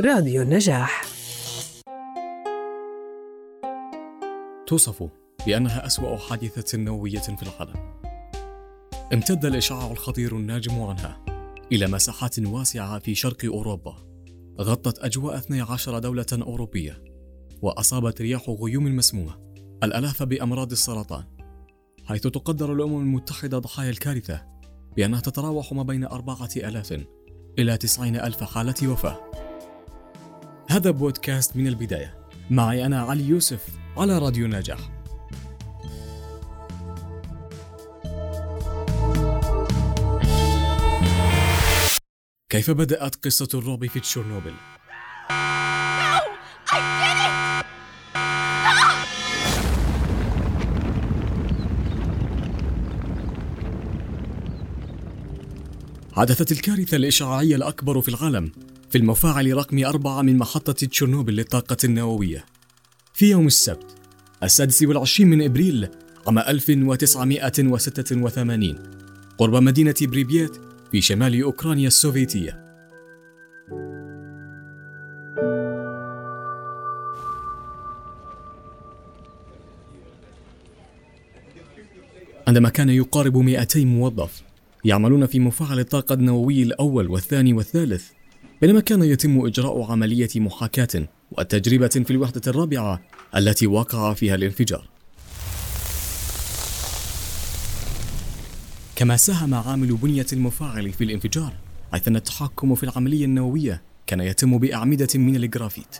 راديو النجاح. توصف بأنها أسوأ حادثة نووية في العالم. امتد الإشعاع الخطير الناجم عنها إلى مساحات واسعة في شرق أوروبا. غطت أجواء 12 دولة أوروبية وأصابت رياح غيوم مسمومة الألاف بأمراض السرطان حيث تقدر الأمم المتحدة ضحايا الكارثة بأنها تتراوح ما بين أربعة ألاف إلى تسعين ألف حالة وفاة. هذا بودكاست من البداية. معي أنا علي يوسف على راديو نجاح كيف بدأت قصة الرعب في تشيرنوبل؟ حدثت الكارثة الإشعاعية الأكبر في العالم. في المفاعل رقم أربعة من محطة تشيرنوبل للطاقة النووية. في يوم السبت السادس والعشرين من إبريل عام 1986 قرب مدينة بريبيات في شمال أوكرانيا السوفيتية. عندما كان يقارب 200 موظف يعملون في مفاعل الطاقة النووي الأول والثاني والثالث بينما كان يتم إجراء عملية محاكاة وتجربة في الوحدة الرابعة التي وقع فيها الانفجار. كما ساهم عامل بنية المفاعل في الانفجار حيث أن التحكم في العملية النووية كان يتم بأعمدة من الجرافيت.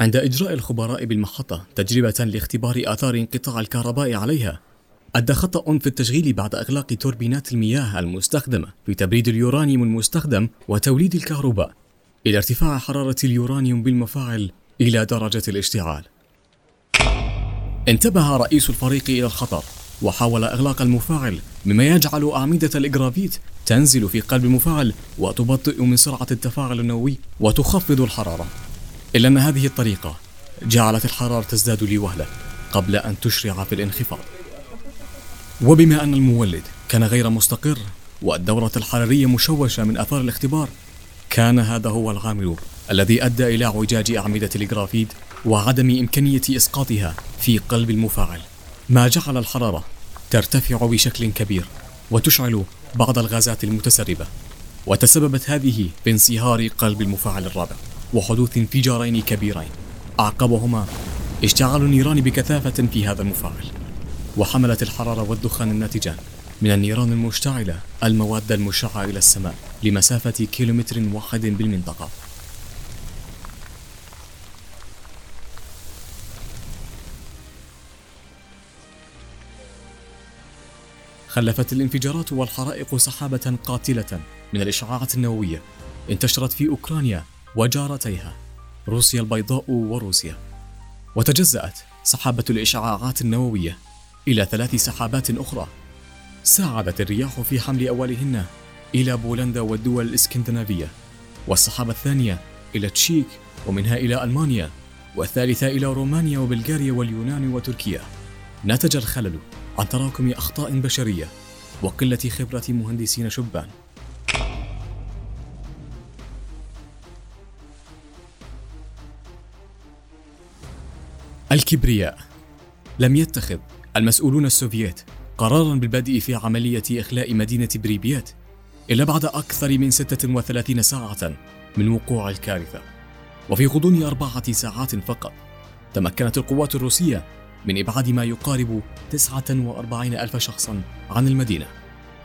عند إجراء الخبراء بالمحطة تجربة لاختبار آثار انقطاع الكهرباء عليها أدى خطأ في التشغيل بعد إغلاق توربينات المياه المستخدمة في تبريد اليورانيوم المستخدم وتوليد الكهرباء إلى ارتفاع حرارة اليورانيوم بالمفاعل إلى درجة الاشتعال. انتبه رئيس الفريق إلى الخطر وحاول إغلاق المفاعل مما يجعل أعمدة الإجرافيت تنزل في قلب المفاعل وتبطئ من سرعة التفاعل النووي وتخفض الحرارة. إلا أن هذه الطريقة جعلت الحرارة تزداد لوهلة قبل أن تشرع في الانخفاض. وبما أن المولد كان غير مستقر والدورة الحرارية مشوشة من أثار الاختبار كان هذا هو العامل الذي أدى إلى اعوجاج أعمدة الجرافيد وعدم إمكانية إسقاطها في قلب المفاعل. ما جعل الحرارة ترتفع بشكل كبير وتشعل بعض الغازات المتسربة وتسببت هذه بانصهار قلب المفاعل الرابع وحدوث انفجارين كبيرين أعقبهما. اشتعال النيران بكثافة في هذا المفاعل. وحملت الحرارة والدخان الناتجان من النيران المشتعلة المواد المشعة إلى السماء لمسافة كيلومتر واحد بالمنطقة. خلفت الانفجارات والحرائق سحابة قاتلة من الإشعاعات النووية انتشرت في أوكرانيا وجارتيها روسيا البيضاء وروسيا. وتجزأت سحابة الإشعاعات النووية إلى ثلاث سحابات أخرى. ساعدت الرياح في حمل أولهن إلى بولندا والدول الإسكندنافية والسحابة الثانية إلى تشيك ومنها إلى ألمانيا والثالثة إلى رومانيا وبلغاريا واليونان وتركيا. نتج الخلل عن تراكم أخطاء بشرية وقلة خبرة مهندسين شبان. الكبرياء لم يتخذ المسؤولون السوفييت قرارا بالبدء في عملية إخلاء مدينة بريبيات إلا بعد أكثر من 36 ساعة من وقوع الكارثة. وفي غضون أربعة ساعات فقط تمكنت القوات الروسية من إبعاد ما يقارب 49 ألف شخصا عن المدينة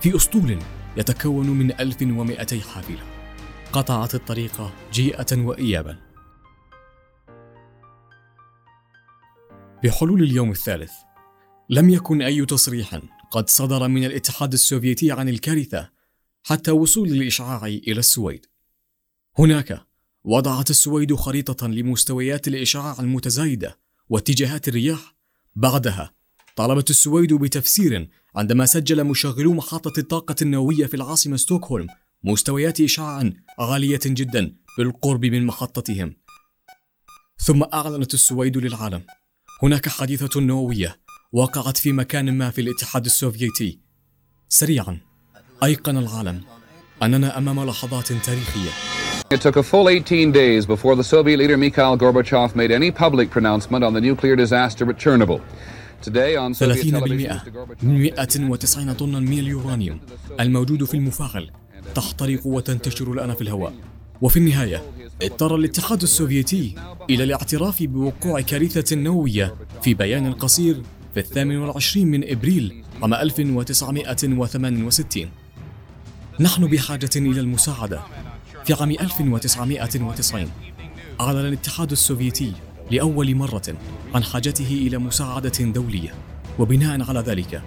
في أسطول يتكون من 1200 حافلة. قطعت الطريق جيئة وإيابا. بحلول اليوم الثالث لم يكن أي تصريح قد صدر من الاتحاد السوفيتي عن الكارثة حتى وصول الإشعاع إلى السويد. هناك وضعت السويد خريطة لمستويات الإشعاع المتزايدة واتجاهات الرياح. بعدها طالبت السويد بتفسير عندما سجل مشغلو محطة الطاقة النووية في العاصمة ستوكهولم مستويات إشعاع عالية جدا بالقرب من محطتهم. ثم أعلنت السويد للعالم هناك حادثة نووية وقعت في مكان ما في الاتحاد السوفيتي. سريعا. أيقن العالم أننا أمام لحظات تاريخية. It took a full 18 days before the Soviet leader Mikhail Gorbachev made any public pronouncement on the nuclear disaster at Chernobyl. 30% من 190 طنا من اليورانيوم. الموجود في المفاعل. تحترق وتنتشر الآن في الهواء. وفي النهاية اضطر الاتحاد السوفيتي إلى الاعتراف بوقوع كارثة نووية في بيان قصير في الثامن والعشرين من إبريل عام 1968 نحن بحاجة إلى المساعدة. في عام 1990 أعلن الاتحاد السوفيتي لأول مرة عن حاجته إلى مساعدة دولية. وبناء على ذلك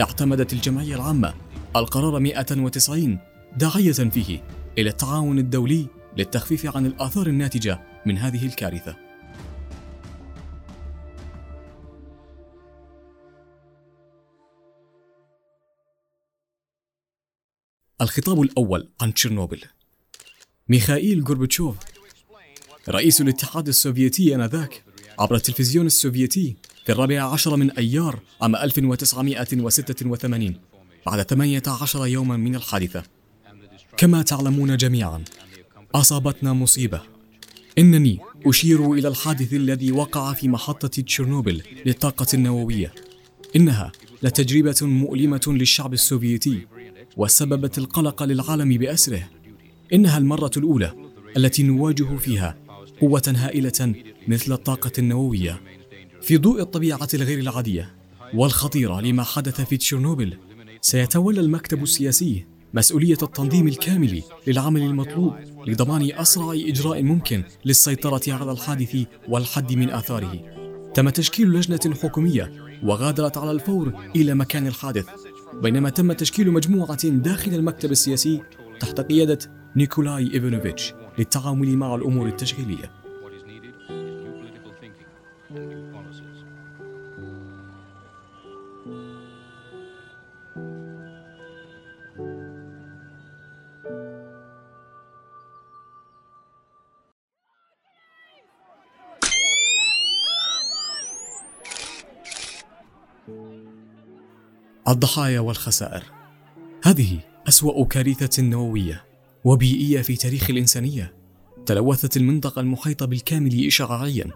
اعتمدت الجمعية العامة القرار 190 داعية فيه إلى التعاون الدولي للتخفيف عن الآثار الناتجة من هذه الكارثة. الخطاب الأول عن تشيرنوبل ميخائيل غورباتشوف رئيس الاتحاد السوفيتي آنذاك عبر التلفزيون السوفيتي في الرابع عشر من أيار عام 1986 بعد 18 يوما من الحادثة. كما تعلمون جميعا أصابتنا مصيبة. إنني أشير إلى الحادث الذي وقع في محطة تشيرنوبل للطاقة النووية. إنها لتجربة مؤلمة للشعب السوفيتي. وسببت القلق للعالم بأسره. إنها المرة الأولى التي نواجه فيها قوة هائلة مثل الطاقة النووية. في ضوء الطبيعة الغير العادية والخطيرة لما حدث في تشيرنوبل سيتولى المكتب السياسي مسؤولية التنظيم الكامل للعمل المطلوب لضمان أسرع إجراء ممكن للسيطرة على الحادث والحد من آثاره. تم تشكيل لجنة حكومية وغادرت على الفور إلى مكان الحادث، بينما تم تشكيل مجموعة داخل المكتب السياسي تحت قيادة نيكولاي إيفانوفيتش للتعامل مع الأمور التشغيلية. الضحايا والخسائر. هذه أسوأ كارثة نووية وبيئية في تاريخ الإنسانية. تلوثت المنطقة المحيطة بالكامل إشعاعيا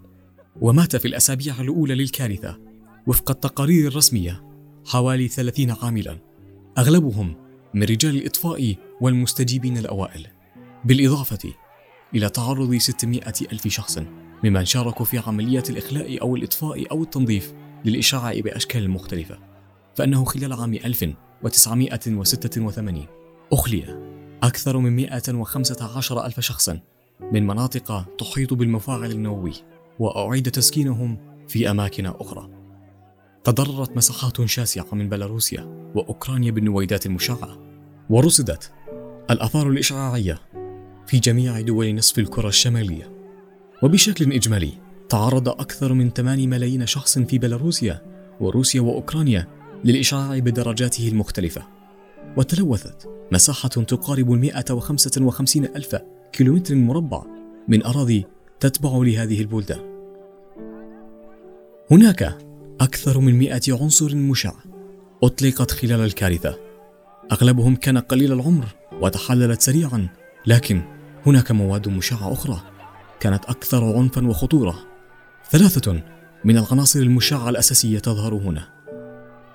ومات في الأسابيع الأولى للكارثة وفق التقارير الرسمية حوالي 30 عاملا. أغلبهم من رجال الإطفاء والمستجيبين الأوائل. بالإضافة إلى تعرض 600 ألف شخص ممن شاركوا في عمليات الإخلاء أو الإطفاء أو التنظيف للإشعاع بأشكال مختلفة. فأنه خلال عام 1986 أخلي أكثر من 115 ألف شخص من مناطق تحيط بالمفاعل النووي وأعيد تسكينهم في أماكن أخرى. تضررت مساحات شاسعة من بيلاروسيا وأوكرانيا بالنويدات المشعة ورصدت الآثار الإشعاعية في جميع دول نصف الكرة الشمالية. وبشكل إجمالي تعرض أكثر من 8 ملايين شخص في بيلاروسيا وروسيا وأوكرانيا للإشعاع بدرجاته المختلفة. وتلوثت مساحة تقارب 155 ألف كيلومتر مربع من أراضي تتبع لهذه البلدان. هناك أكثر من مئة عنصر مشع أطلقت خلال الكارثة. أغلبهم كان قليل العمر وتحللت سريعا لكن هناك مواد مشعة أخرى كانت أكثر عنفا وخطورة. ثلاثة من العناصر المشعة الأساسية تظهر هنا.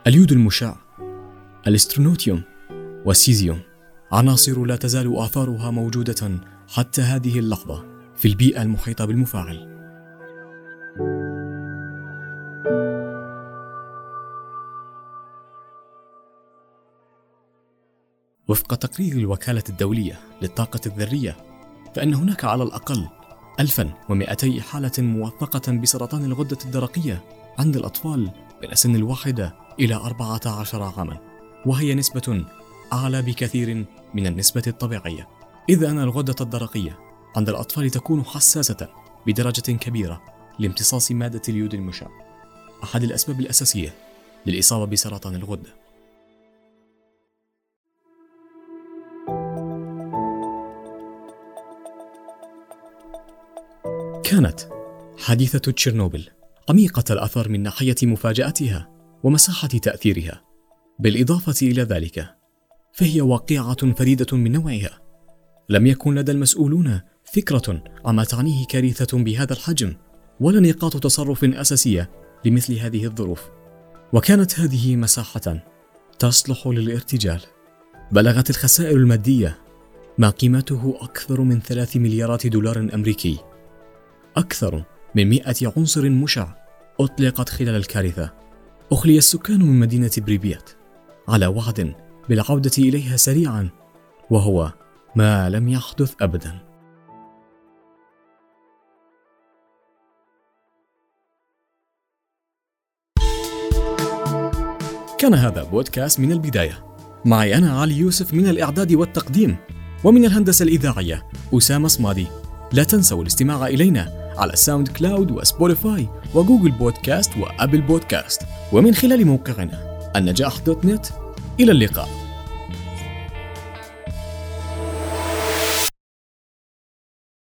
اليود المشع الأسترونوتيوم والسيزيوم. عناصر لا تزال آثارها موجودة حتى هذه اللحظة في البيئة المحيطة بالمفاعل. وفق تقرير الوكالة الدولية للطاقة الذرية فإن هناك على الأقل 1200 حالة موثقة بسرطان الغدة الدرقية عند الأطفال من سن الواحدة إلى 14 عاما وهي نسبة أعلى بكثير من النسبة الطبيعية. إذ أن الغدة الدرقية عند الأطفال تكون حساسة بدرجة كبيرة لامتصاص مادة اليود المشع أحد الأسباب الأساسية للإصابة بسرطان الغدة. كانت حادثة تشيرنوبل عميقة الأثر من ناحية مفاجأتها ومساحة تأثيرها بالإضافة إلى ذلك فهي واقعة فريدة من نوعها. لم يكن لدى المسؤولون فكرة عما تعنيه كارثة بهذا الحجم ولا نقاط تصرف أساسية لمثل هذه الظروف. وكانت هذه مساحة تصلح للارتجال. بلغت الخسائر المادية ما قيمته أكثر من ثلاث مليارات دولار أمريكي. أكثر من مئة عنصر مشع أطلقت خلال الكارثة. أخلي السكان من مدينة بريبيات على وعد بالعودة إليها سريعا وهو ما لم يحدث أبدا. كان هذا بودكاست من البداية. معي أنا علي يوسف من الإعداد والتقديم ومن الهندسة الإذاعية أسامة صمادي. لا تنسوا الاستماع إلينا على SoundCloud و Spotify و Google Podcast و Apple Podcast. ومن خلال موقعنا النجاح dot net. إلى اللقاء.